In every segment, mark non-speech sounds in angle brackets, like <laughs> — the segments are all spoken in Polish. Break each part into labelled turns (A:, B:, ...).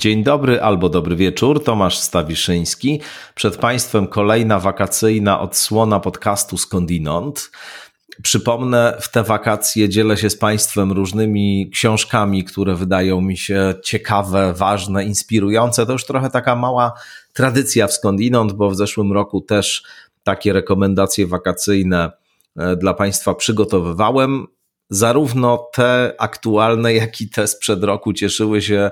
A: Dzień dobry albo dobry wieczór, Tomasz Stawiszyński. Przed Państwem kolejna wakacyjna odsłona podcastu Skądinąd. Przypomnę, w te wakacje dzielę się z Państwem różnymi książkami, które wydają mi się ciekawe, ważne, inspirujące. To już trochę taka mała tradycja w Skądinąd, bo w zeszłym roku też takie rekomendacje wakacyjne e, dla Państwa przygotowywałem. Zarówno te aktualne, jak i te sprzed roku cieszyły się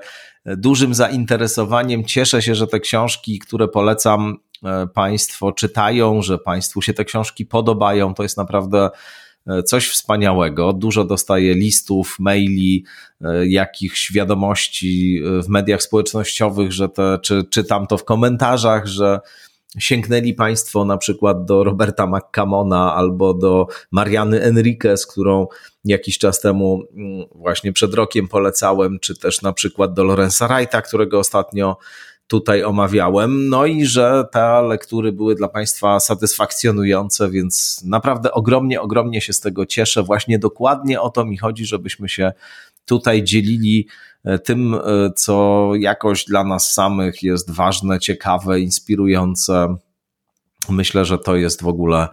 A: dużym zainteresowaniem. Cieszę się, że te książki, które polecam, e, Państwo czytają, że Państwu się te książki podobają. To jest naprawdę e, coś wspaniałego. Dużo dostaję listów, maili, e, jakichś wiadomości w mediach społecznościowych, że te, czy czytam to w komentarzach, że sięgnęli Państwo na przykład do Roberta McCamona albo do Mariany Enriquez, którą jakiś czas temu, mm, właśnie przed rokiem polecałem, czy też na przykład do Lorenza Wrighta, którego ostatnio tutaj omawiałem. No i że te lektury były dla Państwa satysfakcjonujące, więc naprawdę ogromnie, ogromnie się z tego cieszę. Właśnie dokładnie o to mi chodzi, żebyśmy się tutaj dzielili tym, e, co jakoś dla nas samych jest ważne, ciekawe, inspirujące. Myślę, że to jest w ogóle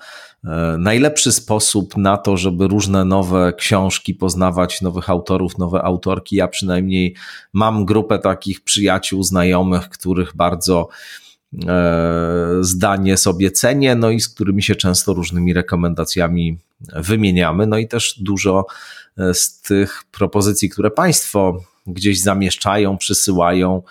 A: e, najlepszy sposób na to, żeby różne nowe książki poznawać, nowych autorów, nowe autorki. Ja przynajmniej mam grupę takich przyjaciół, znajomych, których bardzo zdanie sobie cenię, no i z którymi się często różnymi rekomendacjami wymieniamy. No i też dużo z tych propozycji, które Państwo gdzieś zamieszczają, przysyłają,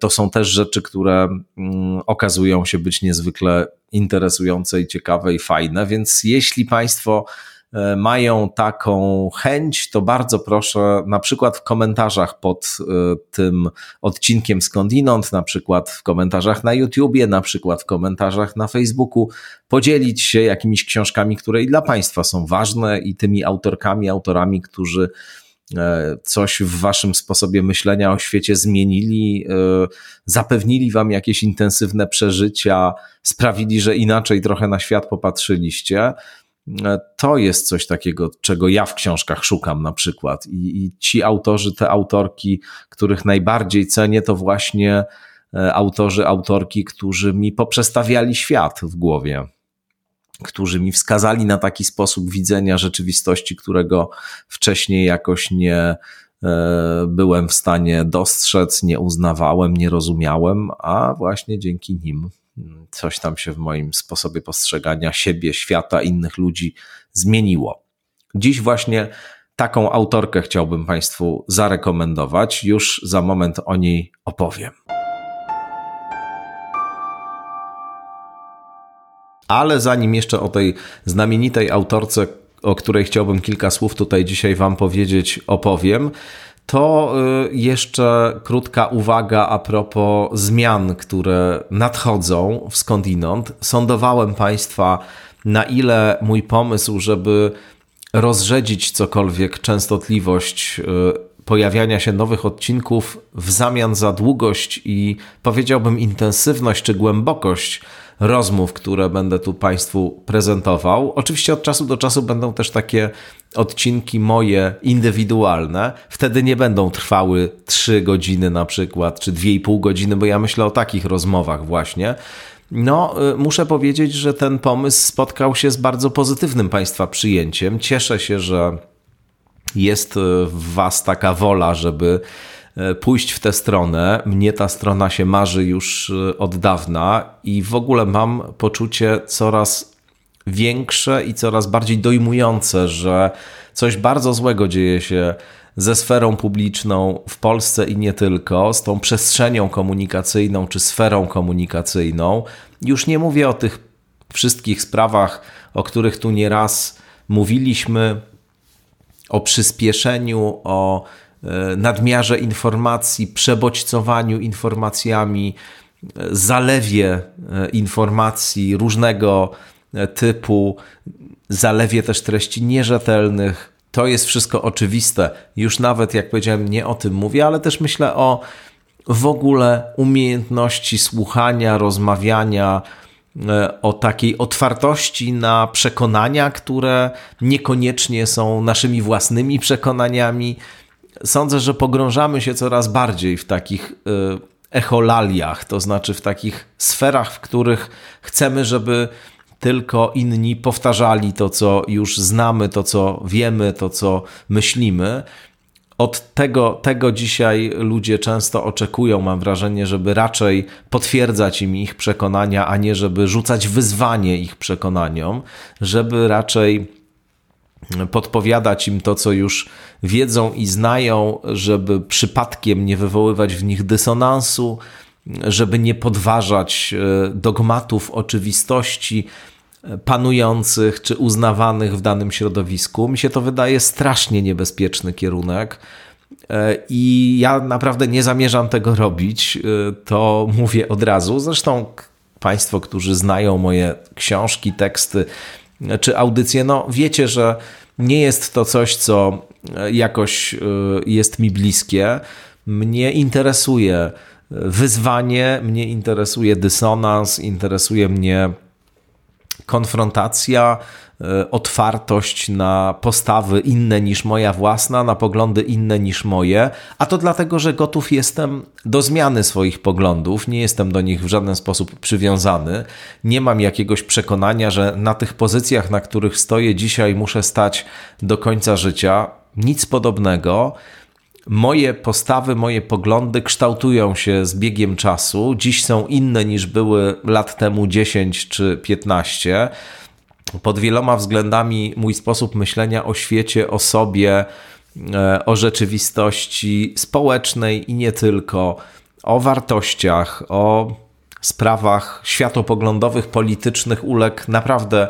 A: to są też rzeczy, które mm, okazują się być niezwykle interesujące i ciekawe i fajne. Więc jeśli Państwo e, mają taką chęć, to bardzo proszę, na przykład w komentarzach pod e, tym odcinkiem skądinąd, na przykład w komentarzach na YouTubie, na przykład w komentarzach na Facebooku, podzielić się jakimiś książkami, które i dla Państwa są ważne i tymi autorkami, autorami, którzy e, coś w Waszym sposobie myślenia o świecie zmienili, zapewnili Wam jakieś intensywne przeżycia, sprawili, że inaczej trochę na świat popatrzyliście. E, to jest coś takiego, czego ja w książkach szukam na przykład. I, I, ci autorzy, te autorki, których najbardziej cenię, to właśnie e, autorzy, autorki, którzy mi poprzestawiali świat w głowie, którzy mi wskazali na taki sposób widzenia rzeczywistości, którego wcześniej jakoś nie e, byłem w stanie dostrzec, nie uznawałem, nie rozumiałem, a właśnie dzięki nim coś tam się w moim sposobie postrzegania siebie, świata, innych ludzi zmieniło. Dziś właśnie taką autorkę chciałbym Państwu zarekomendować. Już za moment o niej opowiem. Ale zanim jeszcze o tej znamienitej autorce, o której chciałbym kilka słów tutaj dzisiaj Wam powiedzieć, opowiem, to y, jeszcze krótka uwaga a propos zmian, które nadchodzą w skądinąd. Sądowałem Państwa, na ile mój pomysł, żeby rozrzedzić cokolwiek częstotliwość y, pojawiania się nowych odcinków w zamian za długość i powiedziałbym intensywność czy głębokość rozmów, które będę tu Państwu prezentował. Oczywiście od czasu do czasu będą też takie odcinki moje indywidualne. Wtedy nie będą trwały 3 godziny na przykład, czy 2,5 godziny, bo ja myślę o takich rozmowach właśnie. No, y, muszę powiedzieć, że ten pomysł spotkał się z bardzo pozytywnym Państwa przyjęciem. Cieszę się, że jest y, w Was taka wola, żeby pójść w tę stronę. Mnie ta strona się marzy już e, od dawna i w ogóle mam poczucie coraz większe i coraz bardziej dojmujące, że coś bardzo złego dzieje się ze sferą publiczną w Polsce i nie tylko, z tą przestrzenią komunikacyjną czy sferą komunikacyjną. Już nie mówię o tych wszystkich sprawach, o których tu nieraz mówiliśmy, o przyspieszeniu, o E, nadmiarze informacji, przebodźcowaniu informacjami, e, zalewie e, informacji różnego typu, zalewie też treści nierzetelnych. To jest wszystko oczywiste. Już nawet, jak powiedziałem, nie o tym mówię, ale też myślę o w ogóle umiejętności słuchania, rozmawiania, o takiej otwartości na przekonania, które niekoniecznie są naszymi własnymi przekonaniami, sądzę, że pogrążamy się coraz bardziej w takich echolaliach, to znaczy w takich sferach, w których chcemy, żeby tylko inni powtarzali to, co już znamy, to, co wiemy, to, co myślimy. Od tego, tego dzisiaj ludzie często oczekują, mam wrażenie, żeby raczej potwierdzać im ich przekonania, a nie żeby rzucać wyzwanie ich przekonaniom, żeby raczej podpowiadać im to, co już wiedzą i znają, żeby przypadkiem nie wywoływać w nich dysonansu, żeby nie podważać e, dogmatów, oczywistości e, panujących czy uznawanych w danym środowisku. Mi się to wydaje strasznie niebezpieczny kierunek. E, I ja naprawdę nie zamierzam tego robić, to mówię od razu. Zresztą Państwo, którzy znają moje książki, teksty czy audycje, no wiecie, że nie jest to coś, co jakoś jest mi bliskie. Mnie interesuje wyzwanie, mnie interesuje dysonans, interesuje mnie konfrontacja, e, otwartość na postawy inne niż moja własna, na poglądy inne niż moje, a to dlatego, że gotów jestem do zmiany swoich poglądów, nie jestem do nich w żaden sposób przywiązany, nie mam jakiegoś przekonania, że na tych pozycjach, na których stoję dzisiaj, muszę stać do końca życia. Nic podobnego moje postawy, moje poglądy kształtują się z biegiem czasu. Dziś są inne niż były lat temu 10 czy 15. Pod wieloma względami mój sposób myślenia o świecie, o sobie, e, o rzeczywistości społecznej i nie tylko, o wartościach, o sprawach światopoglądowych, politycznych uległ naprawdę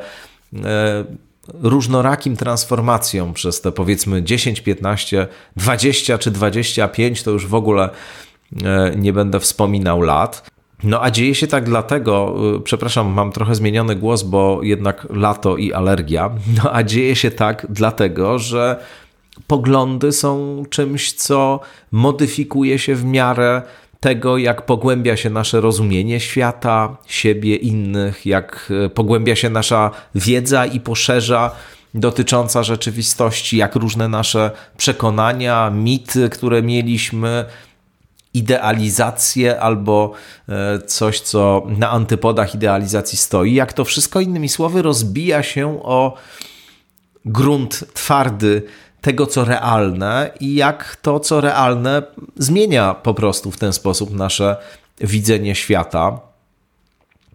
A: e, różnorakim transformacjom przez te powiedzmy 10, 15, 20 czy 25, to już w ogóle e, nie będę wspominał lat. No a dzieje się tak dlatego, e, przepraszam, mam trochę zmieniony głos, bo jednak lato i alergia. No a dzieje się tak dlatego, że poglądy są czymś, co modyfikuje się w miarę tego, jak pogłębia się nasze rozumienie świata, siebie, innych, jak e, pogłębia się nasza wiedza i poszerza dotycząca rzeczywistości, jak różne nasze przekonania, mity, które mieliśmy, idealizacje albo e, coś, co na antypodach idealizacji stoi, jak to wszystko, innymi słowy, rozbija się o grunt twardy tego, co realne i jak to, co realne, zmienia po prostu w ten sposób nasze widzenie świata.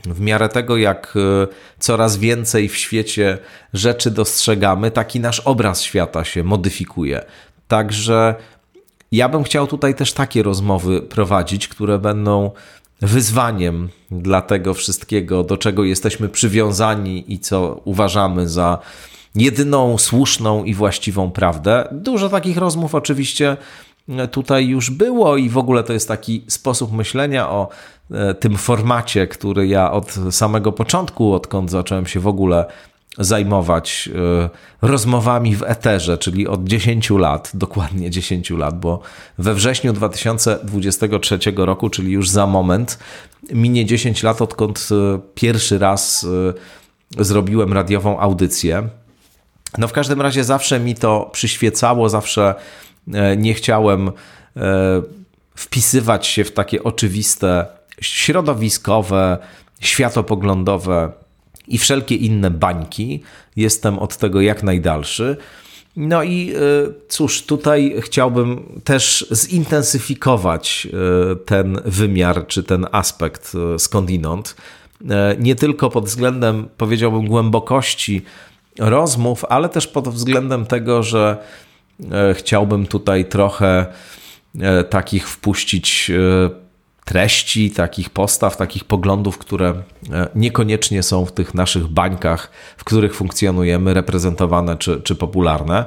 A: W miarę tego, jak e, coraz więcej w świecie rzeczy dostrzegamy, taki nasz obraz świata się modyfikuje. Także ja bym chciał tutaj też takie rozmowy prowadzić, które będą wyzwaniem dla tego wszystkiego, do czego jesteśmy przywiązani i co uważamy za jedyną słuszną i właściwą prawdę. Dużo takich rozmów oczywiście e, tutaj już było i w ogóle to jest taki sposób myślenia o e, tym formacie, który ja od samego początku, odkąd zacząłem się w ogóle zajmować e, rozmowami w eterze, czyli od 10 lat, dokładnie 10 lat, bo we wrześniu 2023 roku, czyli już za moment, minie 10 lat, odkąd pierwszy raz zrobiłem radiową audycję. No w każdym razie zawsze mi to przyświecało, zawsze e, nie chciałem e, wpisywać się w takie oczywiste środowiskowe, światopoglądowe i wszelkie inne bańki. Jestem od tego jak najdalszy. No i e, cóż, tutaj chciałbym też zintensyfikować ten wymiar czy ten aspekt skądinąd. Nie tylko pod względem, powiedziałbym, głębokości rozmów, ale też pod względem tego, że e, chciałbym tutaj trochę e, takich wpuścić e, treści, takich postaw, takich poglądów, które niekoniecznie są w tych naszych bańkach, w których funkcjonujemy, reprezentowane czy, czy popularne.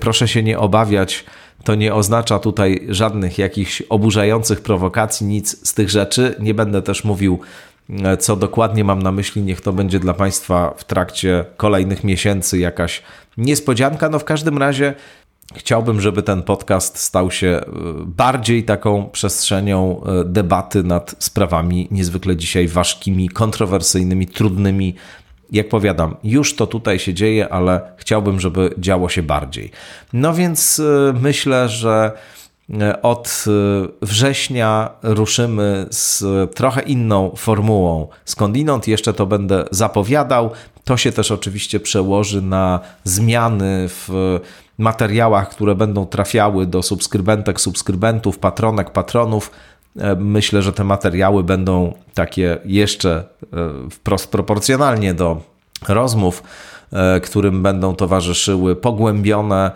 A: Proszę się nie obawiać, to nie oznacza tutaj żadnych jakichś oburzających prowokacji, nic z tych rzeczy. Nie będę też mówił co dokładnie mam na myśli, niech to będzie dla Państwa w trakcie kolejnych miesięcy jakaś niespodzianka. No w każdym razie chciałbym, żeby ten podcast stał się e, bardziej taką przestrzenią e, debaty nad sprawami niezwykle dzisiaj ważkimi, kontrowersyjnymi, trudnymi jak powiadam, już to tutaj się dzieje, ale chciałbym, żeby działo się bardziej. No więc myślę, że od września ruszymy z trochę inną formułą. Skądinąd jeszcze to będę zapowiadał. To się też oczywiście przełoży na zmiany w materiałach, które będą trafiały do subskrybentek, subskrybentów, patronek, patronów. E, myślę, że te materiały będą takie jeszcze e, wprost proporcjonalnie do rozmów, którym będą towarzyszyły pogłębione,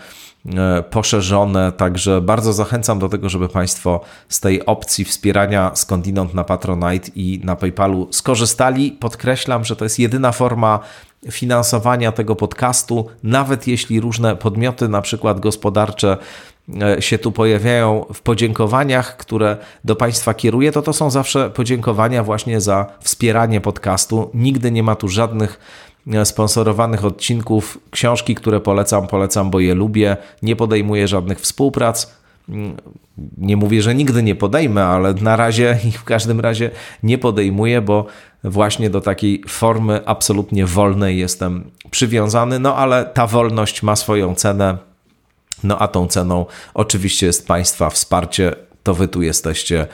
A: poszerzone. Także bardzo zachęcam do tego, żeby Państwo z tej opcji wspierania skądinąd na Patronite i na PayPalu skorzystali. Podkreślam, że to jest jedyna forma finansowania tego podcastu, nawet jeśli różne podmioty, na przykład gospodarcze, e, się tu pojawiają w podziękowaniach, które do Państwa kieruję, to to są zawsze podziękowania właśnie za wspieranie podcastu. Nigdy nie ma tu żadnych e, sponsorowanych odcinków. Książki, które polecam, polecam, bo je lubię. Nie podejmuję żadnych współprac. Mm, nie mówię, że nigdy nie podejmę, ale na razie <laughs> i w każdym razie nie podejmuję, bo właśnie do takiej formy absolutnie wolnej jestem przywiązany. No ale ta wolność ma swoją cenę. No a tą ceną oczywiście jest Państwa wsparcie. To Wy tu jesteście.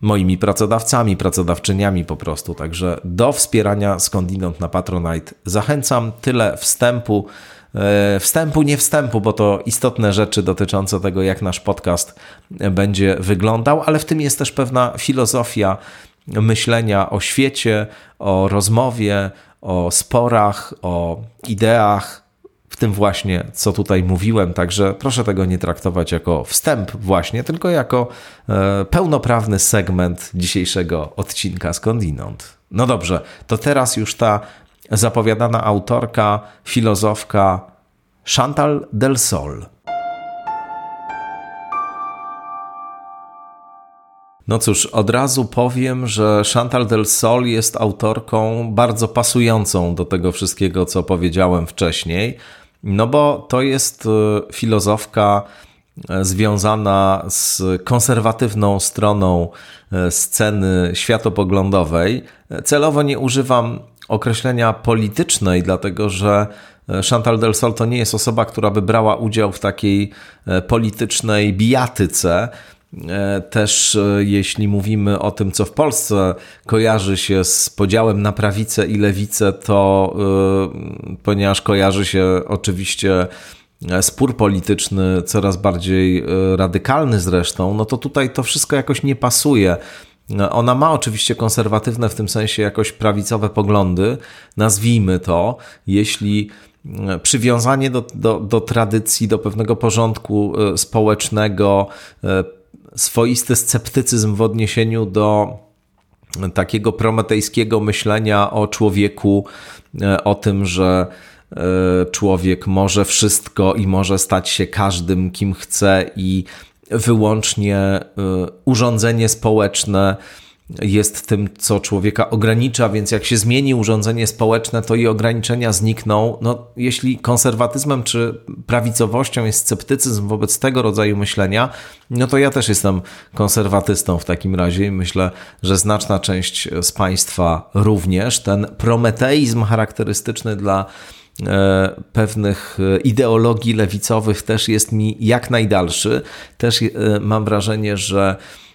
A: Moimi pracodawcami, pracodawczyniami po prostu. Także do wspierania skądinąd na Patronite zachęcam. Tyle wstępu. E, wstępu, nie wstępu, bo to istotne rzeczy dotyczące tego, jak nasz podcast będzie wyglądał, ale w tym jest też pewna filozofia myślenia o świecie, o rozmowie, o sporach, o ideach, tym właśnie, co tutaj mówiłem. Także proszę tego nie traktować jako wstęp, właśnie, tylko jako e, pełnoprawny segment dzisiejszego odcinka Skądinąd. No dobrze, to teraz już ta zapowiadana autorka, filozofka Chantal del Sol. No cóż, od razu powiem, że Chantal del Sol jest autorką bardzo pasującą do tego wszystkiego, co powiedziałem wcześniej, no bo to jest e, filozofka e, związana z konserwatywną stroną e, sceny światopoglądowej. Celowo nie używam określenia politycznej, dlatego że Chantal del Sol to nie jest osoba, która by brała udział w takiej politycznej bijatyce. E, też e, jeśli mówimy o tym, co w Polsce kojarzy się z podziałem na prawicę i lewicę, to e, ponieważ kojarzy się oczywiście spór polityczny, coraz bardziej radykalny zresztą, no to tutaj to wszystko jakoś nie pasuje. Ona ma oczywiście konserwatywne, w tym sensie jakoś prawicowe poglądy, nazwijmy to, jeśli przywiązanie do, do, do tradycji, do pewnego porządku społecznego, swoisty sceptycyzm w odniesieniu do takiego prometejskiego myślenia o człowieku, e, o tym, że e, człowiek może wszystko i może stać się każdym, kim chce, i wyłącznie e, urządzenie społeczne jest tym, co człowieka ogranicza, więc jak się zmieni urządzenie społeczne, to i ograniczenia znikną. No, jeśli konserwatyzmem czy prawicowością jest sceptycyzm wobec tego rodzaju myślenia, no to ja też jestem konserwatystą w takim razie i myślę, że znaczna część z Państwa również. Ten prometeizm charakterystyczny dla e, pewnych ideologii lewicowych też jest mi jak najdalszy. Też e, mam wrażenie, że E,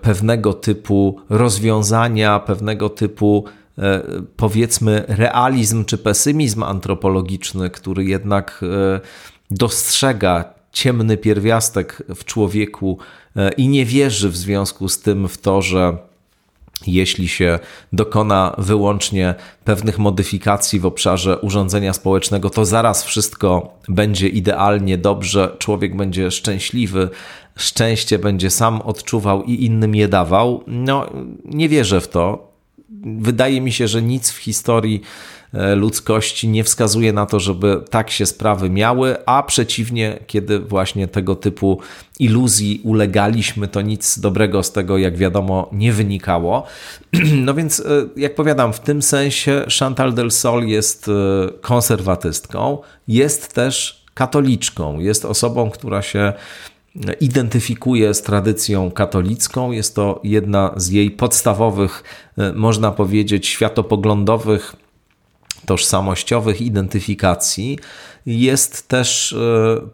A: pewnego typu rozwiązania, pewnego typu e, powiedzmy realizm czy pesymizm antropologiczny, który jednak e, dostrzega ciemny pierwiastek w człowieku i nie wierzy w związku z tym w to, że jeśli się dokona wyłącznie pewnych modyfikacji w obszarze urządzenia społecznego, to zaraz wszystko będzie idealnie dobrze, człowiek będzie szczęśliwy, szczęście będzie sam odczuwał i innym je dawał. No, nie wierzę w to. Wydaje mi się, że nic w historii e, ludzkości nie wskazuje na to, żeby tak się sprawy miały, a przeciwnie, kiedy właśnie tego typu iluzji ulegaliśmy, to nic dobrego z tego, jak wiadomo, nie wynikało. <clears throat> No więc, e, jak powiadam, w tym sensie Chantal del Sol jest e, konserwatystką, jest też katoliczką, jest osobą, która się identyfikuje z tradycją katolicką. Jest to jedna z jej podstawowych, e, można powiedzieć, światopoglądowych tożsamościowych identyfikacji jest też,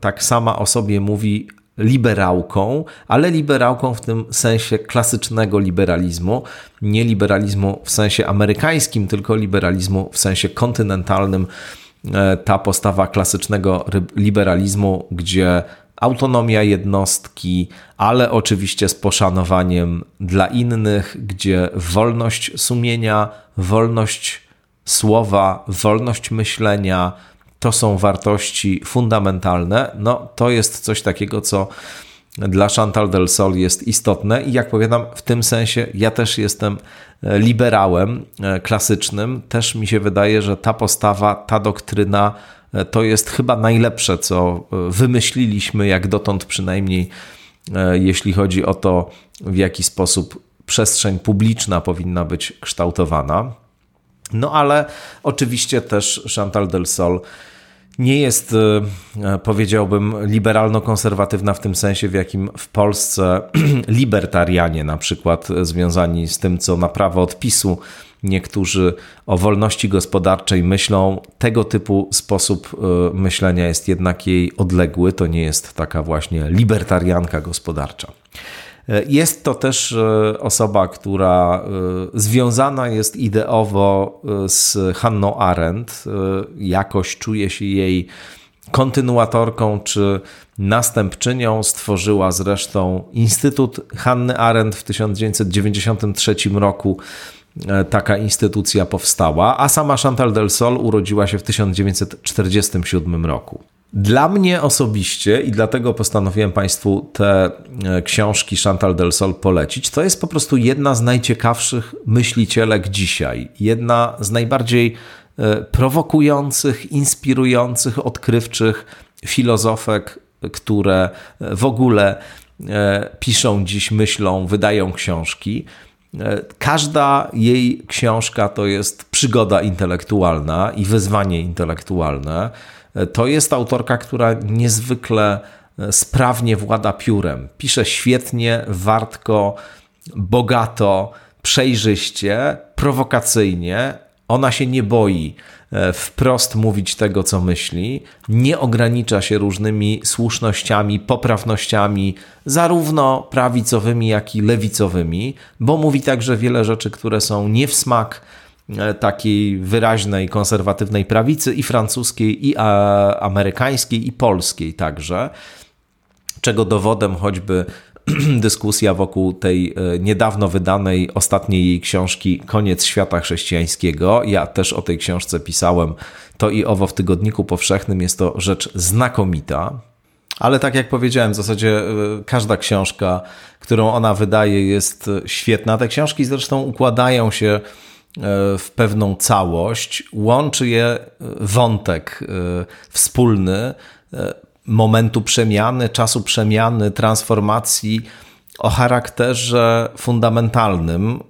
A: tak sama o sobie mówi, liberałką, ale liberałką w tym sensie klasycznego liberalizmu, nie liberalizmu w sensie amerykańskim, tylko liberalizmu w sensie kontynentalnym. E, ta postawa klasycznego liberalizmu, gdzie autonomia jednostki, ale oczywiście z poszanowaniem dla innych, gdzie wolność sumienia, wolność słowa, wolność myślenia, to są wartości fundamentalne, no to jest coś takiego, co dla Chantal del Sol jest istotne i jak powiadam, w tym sensie ja też jestem e, liberałem e, klasycznym. Też mi się wydaje, że ta postawa, ta doktryna to jest chyba najlepsze, co wymyśliliśmy, jak dotąd przynajmniej, jeśli chodzi o to, w jaki sposób przestrzeń publiczna powinna być kształtowana. No ale oczywiście też Chantal del Sol nie jest, e, powiedziałbym, liberalno-konserwatywna w tym sensie, w jakim w Polsce <clears throat> libertarianie, na przykład związani z tym, co na prawo odpisu niektórzy o wolności gospodarczej myślą. Tego typu sposób e, myślenia jest jednak jej odległy. To nie jest taka właśnie libertarianka gospodarcza. E, jest to też e, osoba, która związana jest ideowo z Hanną Arendt. Jakoś czuje się jej kontynuatorką czy następczynią. Stworzyła zresztą Instytut Hanny Arendt w 1993 roku. Taka instytucja powstała, a sama Chantal del Sol urodziła się w 1947 roku. Dla mnie osobiście, i dlatego postanowiłem Państwu te e, książki Chantal del Sol polecić, to jest po prostu jedna z najciekawszych myślicielek dzisiaj. Jedna z najbardziej e, prowokujących, inspirujących, odkrywczych filozofek, które w ogóle e, piszą dziś, myślą, wydają książki. Każda jej książka to jest przygoda intelektualna i wyzwanie intelektualne. To jest autorka, która niezwykle e, sprawnie włada piórem. Pisze świetnie, wartko, bogato, przejrzyście, prowokacyjnie. Ona się nie boi e, wprost mówić tego, co myśli, nie ogranicza się różnymi słusznościami, poprawnościami, zarówno prawicowymi, jak i lewicowymi, bo mówi także wiele rzeczy, które są nie w smak E, takiej wyraźnej konserwatywnej prawicy i francuskiej, i amerykańskiej, i polskiej także, czego dowodem choćby <clears throat> dyskusja wokół tej e, niedawno wydanej ostatniej jej książki Koniec świata chrześcijańskiego. Ja też o tej książce pisałem to i owo w Tygodniku Powszechnym. Jest to rzecz znakomita. Ale tak jak powiedziałem, w zasadzie e, każda książka, którą ona wydaje, jest świetna. Te książki zresztą układają się E, w pewną całość, łączy je e, wątek e, wspólny momentu przemiany, czasu przemiany, transformacji o charakterze fundamentalnym,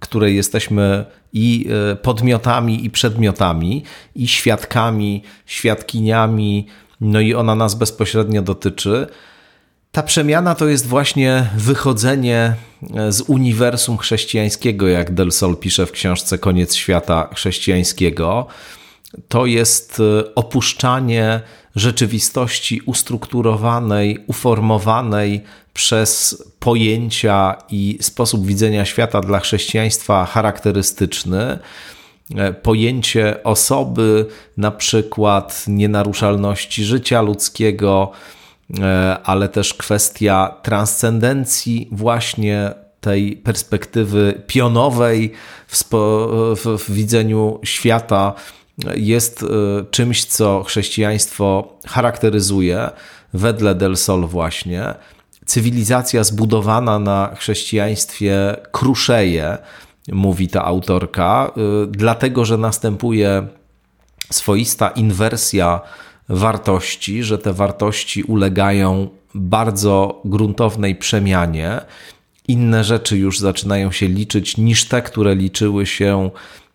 A: której jesteśmy i podmiotami, i przedmiotami, i świadkami, świadkiniami, no i ona nas bezpośrednio dotyczy. Ta przemiana to jest właśnie wychodzenie e, z uniwersum chrześcijańskiego, jak Del Sol pisze w książce Koniec świata chrześcijańskiego. To jest opuszczanie rzeczywistości ustrukturowanej, uformowanej przez pojęcia i sposób widzenia świata dla chrześcijaństwa charakterystyczny. E, pojęcie osoby, na przykład nienaruszalności życia ludzkiego, E, ale też kwestia transcendencji właśnie tej perspektywy pionowej w, w, w widzeniu świata jest e, czymś, co chrześcijaństwo charakteryzuje wedle Del Sol właśnie. Cywilizacja zbudowana na chrześcijaństwie kruszeje, mówi ta autorka, e, dlatego że następuje swoista inwersja wartości, że te wartości ulegają bardzo gruntownej przemianie. Inne rzeczy już zaczynają się liczyć niż te, które liczyły się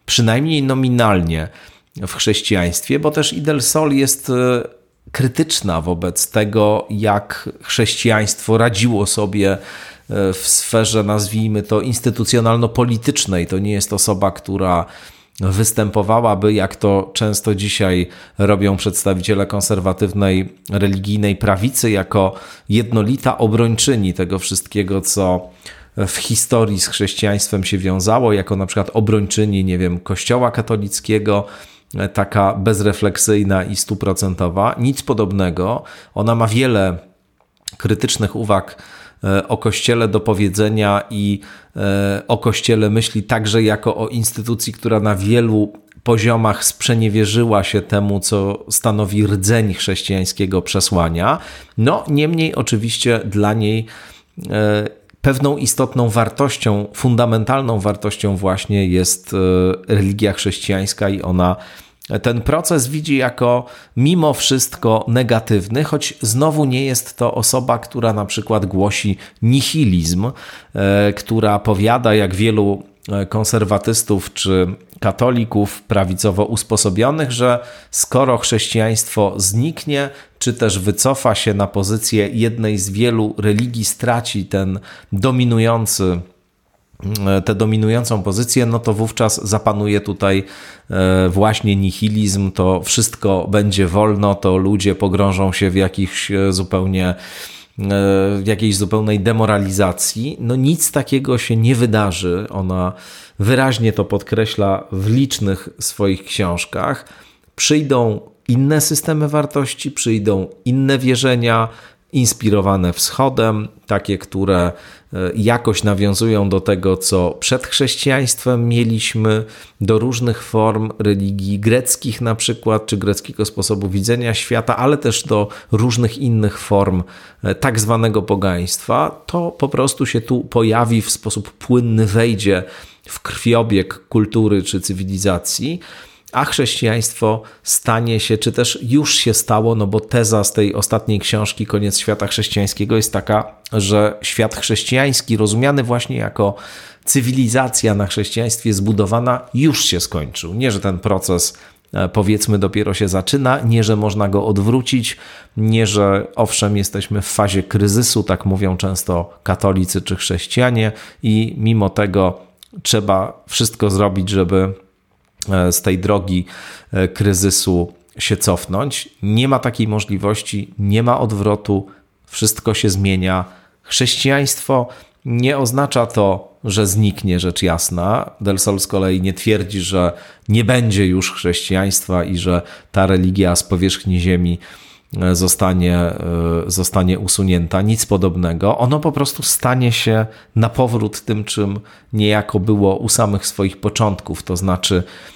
A: przynajmniej nominalnie w chrześcijaństwie, bo też Idel Sol jest e, krytyczna wobec tego, jak chrześcijaństwo radziło sobie e, w sferze, nazwijmy to, instytucjonalno-politycznej. To nie jest osoba, która występowałaby, jak to często dzisiaj robią przedstawiciele konserwatywnej religijnej prawicy, jako jednolita obrończyni tego wszystkiego, co w historii z chrześcijaństwem się wiązało, jako na przykład obrończyni, nie wiem, Kościoła katolickiego, taka bezrefleksyjna i stuprocentowa. Nic podobnego. Ona ma wiele krytycznych uwag e, o Kościele do powiedzenia i e, o Kościele myśli także jako o instytucji, która na wielu poziomach sprzeniewierzyła się temu, co stanowi rdzeń chrześcijańskiego przesłania. No, niemniej oczywiście dla niej e, pewną istotną wartością, fundamentalną wartością właśnie jest religia chrześcijańska i ona ten proces widzi jako mimo wszystko negatywny, choć znowu nie jest to osoba, która na przykład głosi nihilizm, e, która powiada, jak wielu e, konserwatystów czy katolików prawicowo usposobionych, że skoro chrześcijaństwo zniknie, czy też wycofa się na pozycję jednej z wielu religii, straci ten dominujący tę dominującą pozycję, no to wówczas zapanuje tutaj e, właśnie nihilizm, to wszystko będzie wolno, to ludzie pogrążą się w jakichś e, zupełnie w jakiejś zupełnej demoralizacji. No nic takiego się nie wydarzy. Ona wyraźnie to podkreśla w licznych swoich książkach. Przyjdą inne systemy wartości, przyjdą inne wierzenia, inspirowane wschodem, takie, które e, jakoś nawiązują do tego, co przed chrześcijaństwem mieliśmy, do różnych form religii greckich na przykład, czy greckiego sposobu widzenia świata, ale też do różnych innych form e, tak zwanego pogaństwa, to po prostu się tu pojawi w sposób płynny, wejdzie w krwiobieg kultury czy cywilizacji a chrześcijaństwo stanie się, czy też już się stało, no bo teza z tej ostatniej książki, Koniec świata chrześcijańskiego, jest taka, że świat chrześcijański, rozumiany właśnie jako cywilizacja na chrześcijaństwie zbudowana, już się skończył. Nie, że ten proces e, powiedzmy dopiero się zaczyna, nie, że można go odwrócić, nie, że owszem, jesteśmy w fazie kryzysu, tak mówią często katolicy czy chrześcijanie, i mimo tego trzeba wszystko zrobić, żeby z tej drogi e, kryzysu się cofnąć. Nie ma takiej możliwości, nie ma odwrotu, wszystko się zmienia. Chrześcijaństwo nie oznacza to, że zniknie rzecz jasna. Del Sol z kolei nie twierdzi, że nie będzie już chrześcijaństwa i że ta religia z powierzchni ziemi e, zostanie, zostanie usunięta. Nic podobnego. Ono po prostu stanie się na powrót tym, czym niejako było u samych swoich początków, to znaczy E,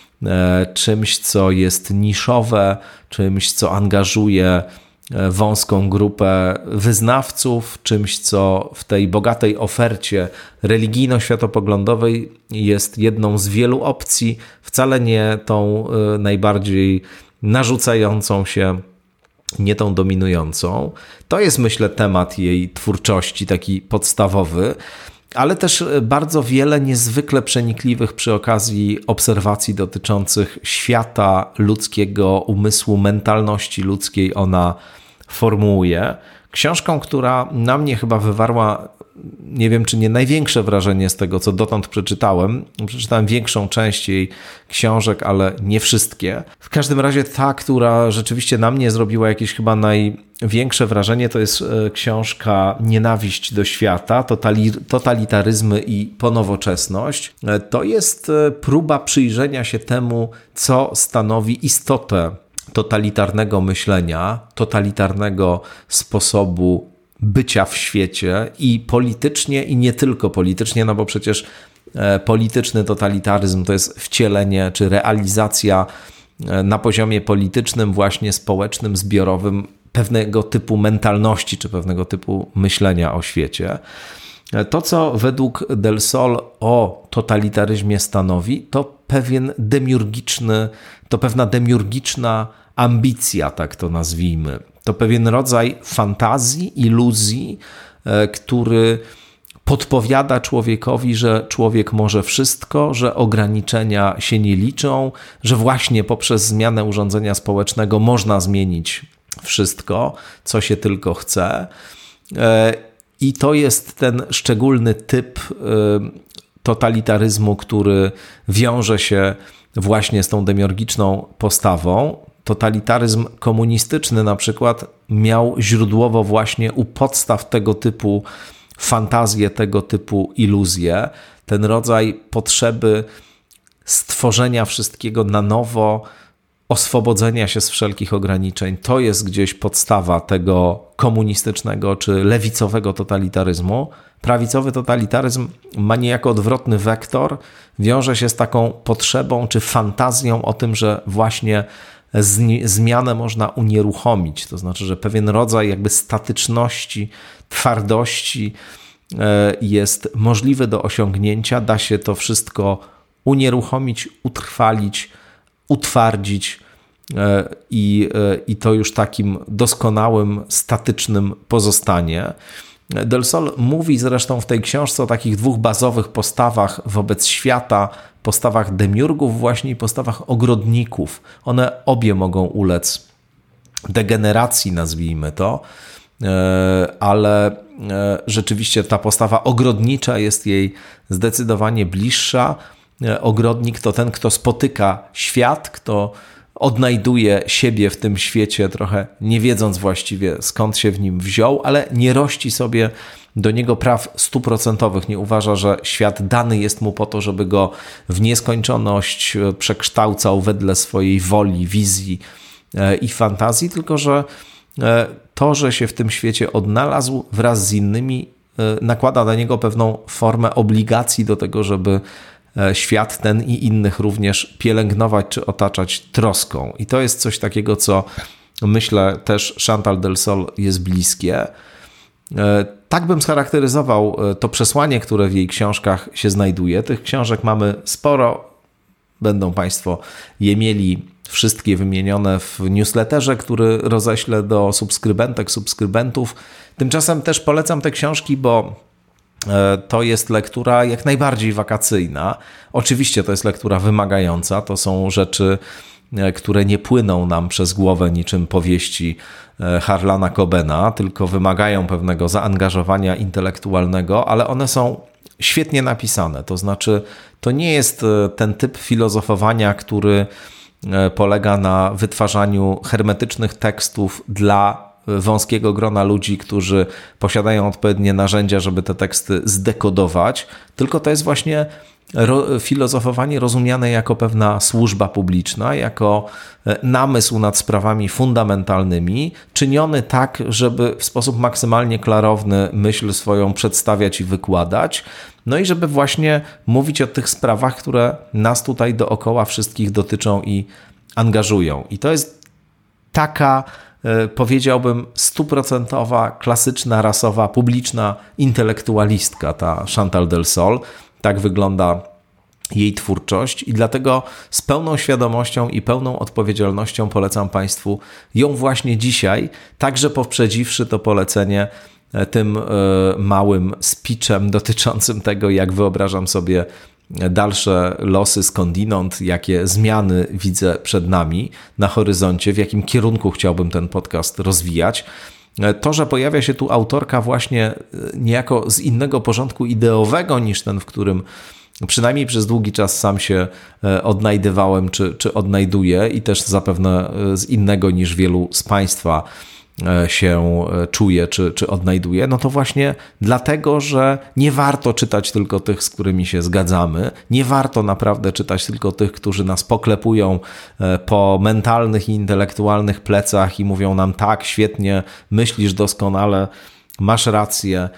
A: czymś, co jest niszowe, czymś, co angażuje e, wąską grupę wyznawców, czymś, co w tej bogatej ofercie religijno-światopoglądowej jest jedną z wielu opcji, wcale nie tą e, najbardziej narzucającą się, nie tą dominującą. To jest, myślę, temat jej twórczości, taki podstawowy ale też e, bardzo wiele niezwykle przenikliwych przy okazji obserwacji dotyczących świata ludzkiego, umysłu, mentalności ludzkiej ona formułuje. Książką, która na mnie chyba wywarła nie wiem czy nie największe wrażenie z tego, co dotąd przeczytałem. Przeczytałem większą część jej książek, ale nie wszystkie. W każdym razie ta, która rzeczywiście na mnie zrobiła jakieś chyba największe wrażenie, to jest e, książka Nienawiść do świata, totalitaryzmy i ponowoczesność. E, to jest e, próba przyjrzenia się temu, co stanowi istotę totalitarnego myślenia, totalitarnego sposobu bycia w świecie i politycznie, i nie tylko politycznie, no bo przecież e, polityczny totalitaryzm to jest wcielenie czy realizacja e, na poziomie politycznym, właśnie społecznym, zbiorowym pewnego typu mentalności czy pewnego typu myślenia o świecie. E, to, co według Del Sol o totalitaryzmie stanowi, to pewien demiurgiczny, to pewna demiurgiczna ambicja, tak to nazwijmy. To pewien rodzaj fantazji, iluzji, e, który podpowiada człowiekowi, że człowiek może wszystko, że ograniczenia się nie liczą, że właśnie poprzez zmianę urządzenia społecznego można zmienić wszystko, co się tylko chce. E, I to jest ten szczególny typ e, totalitaryzmu, który wiąże się właśnie z tą demiurgiczną postawą. Totalitaryzm komunistyczny na przykład miał źródłowo właśnie u podstaw tego typu fantazje, tego typu iluzje, ten rodzaj potrzeby stworzenia wszystkiego na nowo, oswobodzenia się z wszelkich ograniczeń. To jest gdzieś podstawa tego komunistycznego czy lewicowego totalitaryzmu. Prawicowy totalitaryzm ma niejako odwrotny wektor, wiąże się z taką potrzebą czy fantazją o tym, że właśnie zmianę można unieruchomić. To znaczy, że pewien rodzaj jakby statyczności, twardości e, jest możliwy do osiągnięcia. Da się to wszystko unieruchomić, utrwalić, utwardzić e, i, e, i to już takim doskonałym, statycznym pozostanie. Del Sol mówi zresztą w tej książce o takich dwóch bazowych postawach wobec świata, postawach demiurgów właśnie i postawach ogrodników. One obie mogą ulec degeneracji, nazwijmy to, e, ale rzeczywiście ta postawa ogrodnicza jest jej zdecydowanie bliższa. E, ogrodnik to ten, kto spotyka świat, kto odnajduje siebie w tym świecie, trochę nie wiedząc właściwie skąd się w nim wziął, ale nie rości sobie do niego praw stuprocentowych. Nie uważa, że świat dany jest mu po to, żeby go w nieskończoność e, przekształcał wedle swojej woli, wizji e, i fantazji, tylko że to, że się w tym świecie odnalazł wraz z innymi, nakłada na niego pewną formę obligacji do tego, żeby E, świat ten i innych również pielęgnować czy otaczać troską. I to jest coś takiego, co myślę też Chantal del Sol jest bliskie. Tak bym scharakteryzował e, to przesłanie, które w jej książkach się znajduje. Tych książek mamy sporo. Będą Państwo je mieli wszystkie wymienione w newsletterze, który roześlę do subskrybentek, subskrybentów. Tymczasem też polecam te książki, bo E, to jest lektura jak najbardziej wakacyjna. Oczywiście to jest lektura wymagająca, to są rzeczy, które nie płyną nam przez głowę niczym powieści e, Harlana Cobena, tylko wymagają pewnego zaangażowania intelektualnego, ale one są świetnie napisane. To znaczy, to nie jest ten typ filozofowania, który polega na wytwarzaniu hermetycznych tekstów dla wąskiego grona ludzi, którzy posiadają odpowiednie narzędzia, żeby te teksty zdekodować, tylko to jest właśnie ro, filozofowanie rozumiane jako pewna służba publiczna, jako e, namysł nad sprawami fundamentalnymi, czyniony tak, żeby w sposób maksymalnie klarowny myśl swoją przedstawiać i wykładać, no i żeby właśnie mówić o tych sprawach, które nas tutaj dookoła wszystkich dotyczą i angażują. I to jest taka powiedziałbym, stuprocentowa, klasyczna, rasowa, publiczna intelektualistka, ta Chantal del Sol. Tak wygląda jej twórczość i dlatego z pełną świadomością i pełną odpowiedzialnością polecam Państwu ją właśnie dzisiaj, także poprzedziwszy to polecenie e, tym e, małym speechem dotyczącym tego, jak wyobrażam sobie dalsze losy skądinąd, jakie zmiany widzę przed nami na horyzoncie, w jakim kierunku chciałbym ten podcast rozwijać. To, że pojawia się tu autorka właśnie e, niejako z innego porządku ideowego niż ten, w którym przynajmniej przez długi czas sam się e, odnajdywałem czy, czy odnajduję i też zapewne e, z innego niż wielu z Państwa się e, czuje czy, czy odnajduje, no to właśnie dlatego, że nie warto czytać tylko tych, z którymi się zgadzamy, nie warto naprawdę czytać tylko tych, którzy nas poklepują e, po mentalnych i intelektualnych plecach i mówią nam tak, świetnie, myślisz doskonale, masz rację,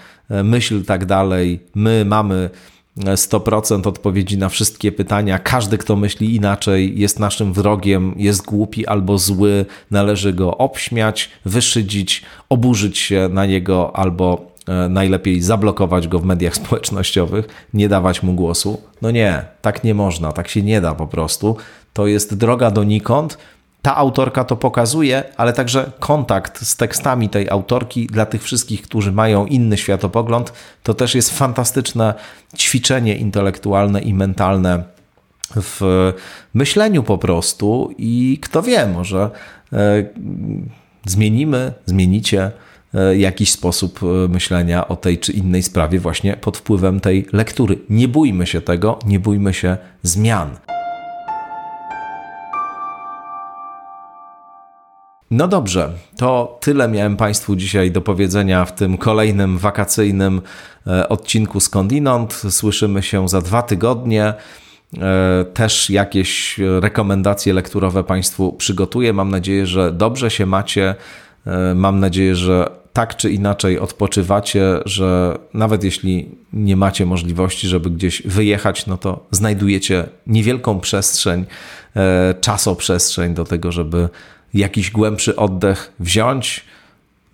A: myśl tak dalej, my mamy 100% odpowiedzi na wszystkie pytania. Każdy, kto myśli inaczej, jest naszym wrogiem, jest głupi albo zły, należy go obśmiać, wyszydzić, oburzyć się na niego albo e, najlepiej zablokować go w mediach <laughs> społecznościowych, nie dawać mu głosu. No nie, tak nie można, tak się nie da po prostu. To jest droga donikąd ta autorka to pokazuje, ale także kontakt z tekstami tej autorki dla tych wszystkich, którzy mają inny światopogląd, to też jest fantastyczne ćwiczenie intelektualne i mentalne w myśleniu po prostu i kto wie, może e, zmienimy, zmienicie e, jakiś sposób e, myślenia o tej czy innej sprawie właśnie pod wpływem tej lektury. Nie bójmy się tego, nie bójmy się zmian. No dobrze, to tyle miałem Państwu dzisiaj do powiedzenia w tym kolejnym wakacyjnym e, odcinku Skądinąd. Słyszymy się za dwa tygodnie. E, też jakieś rekomendacje lekturowe Państwu przygotuję. Mam nadzieję, że dobrze się macie. E, mam nadzieję, że tak czy inaczej odpoczywacie, że nawet jeśli nie macie możliwości, żeby gdzieś wyjechać, no to znajdujecie niewielką przestrzeń, czasoprzestrzeń do tego, żeby jakiś głębszy oddech wziąć.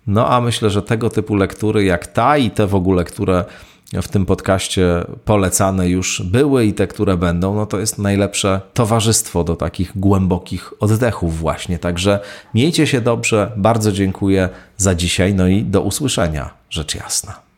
A: No a myślę, że tego typu lektury jak ta i te w ogóle, które w tym podcaście polecane już były i te, które będą, no to jest najlepsze towarzystwo do takich głębokich oddechów właśnie. Także miejcie się dobrze, bardzo dziękuję za dzisiaj, no i do usłyszenia, rzecz jasna.